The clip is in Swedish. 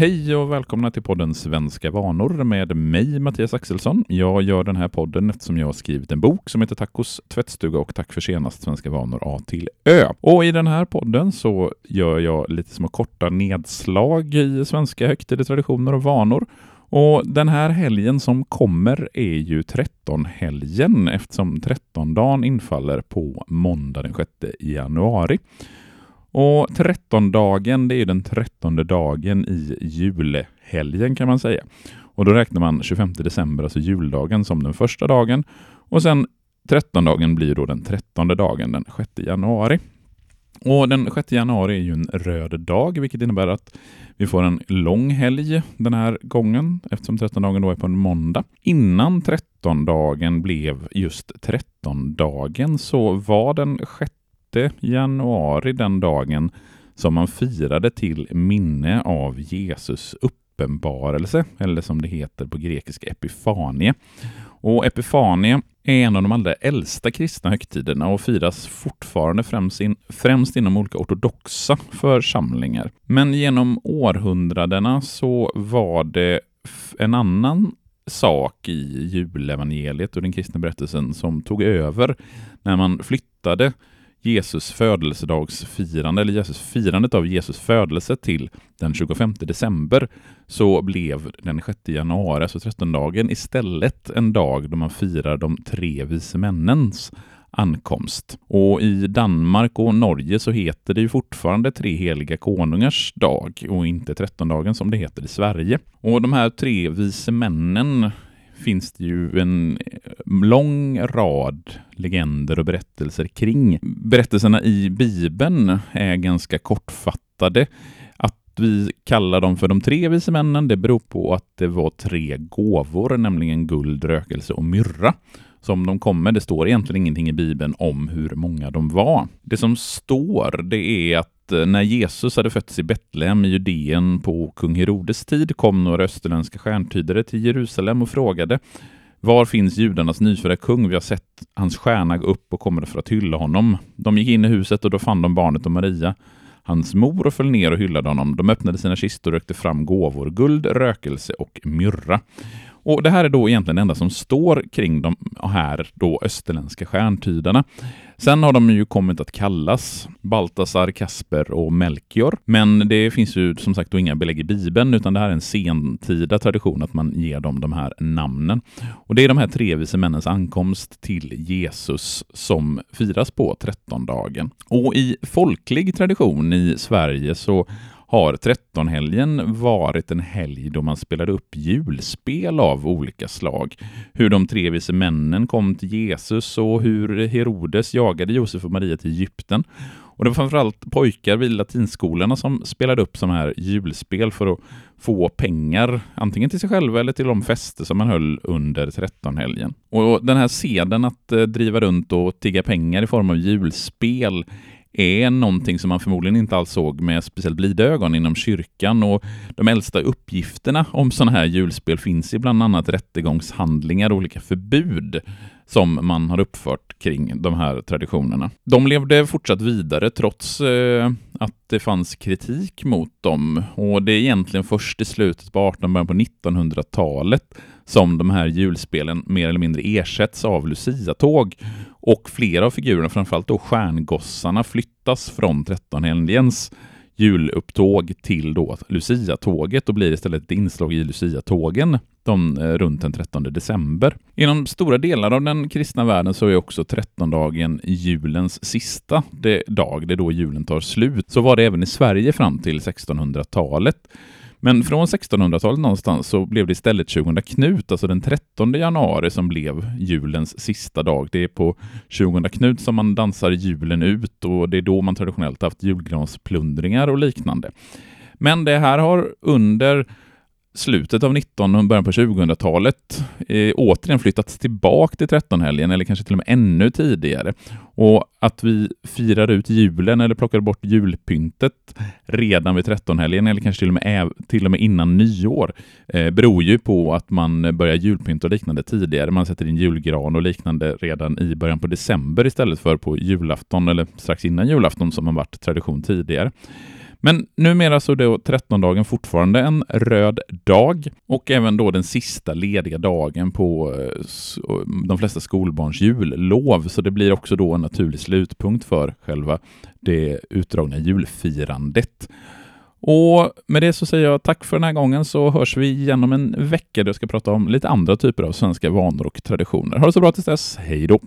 Hej och välkomna till podden Svenska vanor med mig Mattias Axelsson. Jag gör den här podden eftersom jag har skrivit en bok som heter Tacos tvättstuga och Tack för senast Svenska vanor A till Ö. Och i den här podden så gör jag lite små korta nedslag i svenska högtider, traditioner och vanor. Och den här helgen som kommer är ju 13-helgen eftersom 13-dagen infaller på måndag den 6 januari. Och trettondagen, det är den trettonde dagen i julhelgen kan man säga. Och då räknar man 25 december, alltså juldagen, som den första dagen. Och sen trettondagen blir då den trettonde dagen, den 6 januari. Och den 6 januari är ju en röd dag, vilket innebär att vi får en lång helg den här gången, eftersom trettondagen då är på en måndag. Innan trettondagen blev just trettondagen så var den 6 januari den dagen som man firade till minne av Jesus uppenbarelse, eller som det heter på grekiska epifanie. Och epifanie är en av de allra äldsta kristna högtiderna och firas fortfarande främst, in, främst inom olika ortodoxa församlingar. Men genom århundradena så var det en annan sak i julevangeliet och den kristna berättelsen som tog över när man flyttade Jesus födelsedagsfirande, eller Jesus firandet av Jesus födelse till den 25 december, så blev den 6 januari, alltså 13-dagen, istället en dag då man firar de tre vise männens ankomst. Och i Danmark och Norge så heter det ju fortfarande Tre heliga konungars dag och inte trettondagen som det heter i Sverige. Och de här tre vise männen finns det ju en lång rad legender och berättelser kring. Berättelserna i Bibeln är ganska kortfattade. Att vi kallar dem för de tre vise männen, det beror på att det var tre gåvor, nämligen guld, rökelse och myrra som de kom med. Det står egentligen ingenting i Bibeln om hur många de var. Det som står, det är att eh, när Jesus hade fötts i Betlehem i Judeen på kung Herodes tid kom några österländska stjärntydare till Jerusalem och frågade var finns judarnas nyfödda kung? Vi har sett hans stjärna gå upp och kommer för att hylla honom. De gick in i huset och då fann de barnet och Maria, hans mor, och föll ner och hyllade honom. De öppnade sina kistor och rökte fram gåvor, guld, rökelse och myrra. Och Det här är då egentligen det enda som står kring de här då österländska stjärntydarna. Sen har de ju kommit att kallas Baltasar, Kasper och Melchior. Men det finns ju som sagt då inga belägg i Bibeln, utan det här är en sentida tradition att man ger dem de här namnen. Och det är de här tre vise männens ankomst till Jesus som firas på trettondagen. Och i folklig tradition i Sverige så har trettonhelgen varit en helg då man spelade upp julspel av olika slag. Hur de tre vise männen kom till Jesus och hur Herodes jagade Josef och Maria till Egypten. Och det var framförallt pojkar vid latinskolorna som spelade upp sådana här julspel för att få pengar, antingen till sig själva eller till de fester som man höll under trettonhelgen. Och den här seden att eh, driva runt och tigga pengar i form av julspel är någonting som man förmodligen inte alls såg med speciellt blida ögon inom kyrkan. Och de äldsta uppgifterna om sådana här julspel finns i bland annat rättegångshandlingar och olika förbud som man har uppfört kring de här traditionerna. De levde fortsatt vidare trots eh, att det fanns kritik mot dem. Och det är egentligen först i slutet på 1800 början på 1900-talet som de här julspelen mer eller mindre ersätts av Lucia-tåg och flera av figurerna, framförallt då stjärngossarna, flyttas från trettonhelgens julupptåg till då Lucia-tåget och blir istället ett inslag i Lucia-tågen de, eh, runt den 13 december. Inom stora delar av den kristna världen så är också trettondagen julens sista dag, det är då julen tar slut. Så var det även i Sverige fram till 1600-talet. Men från 1600-talet någonstans så blev det istället 20 Knut, alltså den 13 januari, som blev julens sista dag. Det är på 20 Knut som man dansar julen ut och det är då man traditionellt haft julgransplundringar och liknande. Men det här har under slutet av 19 och början på 2000-talet eh, återigen flyttats tillbaka till 13-helgen eller kanske till och med ännu tidigare. Och att vi firar ut julen eller plockar bort julpyntet redan vid trettonhelgen eller kanske till och med, till och med innan nyår eh, beror ju på att man börjar julpynta och liknande tidigare. Man sätter in julgran och liknande redan i början på december istället för på julafton eller strax innan julafton som har varit tradition tidigare. Men numera så är då 13-dagen fortfarande en röd dag och även då den sista lediga dagen på eh, de flesta skolbarns jullov, så det blir också då en naturlig slutpunkt för själva det utdragna julfirandet. Och med det så säger jag tack för den här gången så hörs vi igen om en vecka där jag ska prata om lite andra typer av svenska vanor och traditioner. Ha det så bra tills dess. Hej då!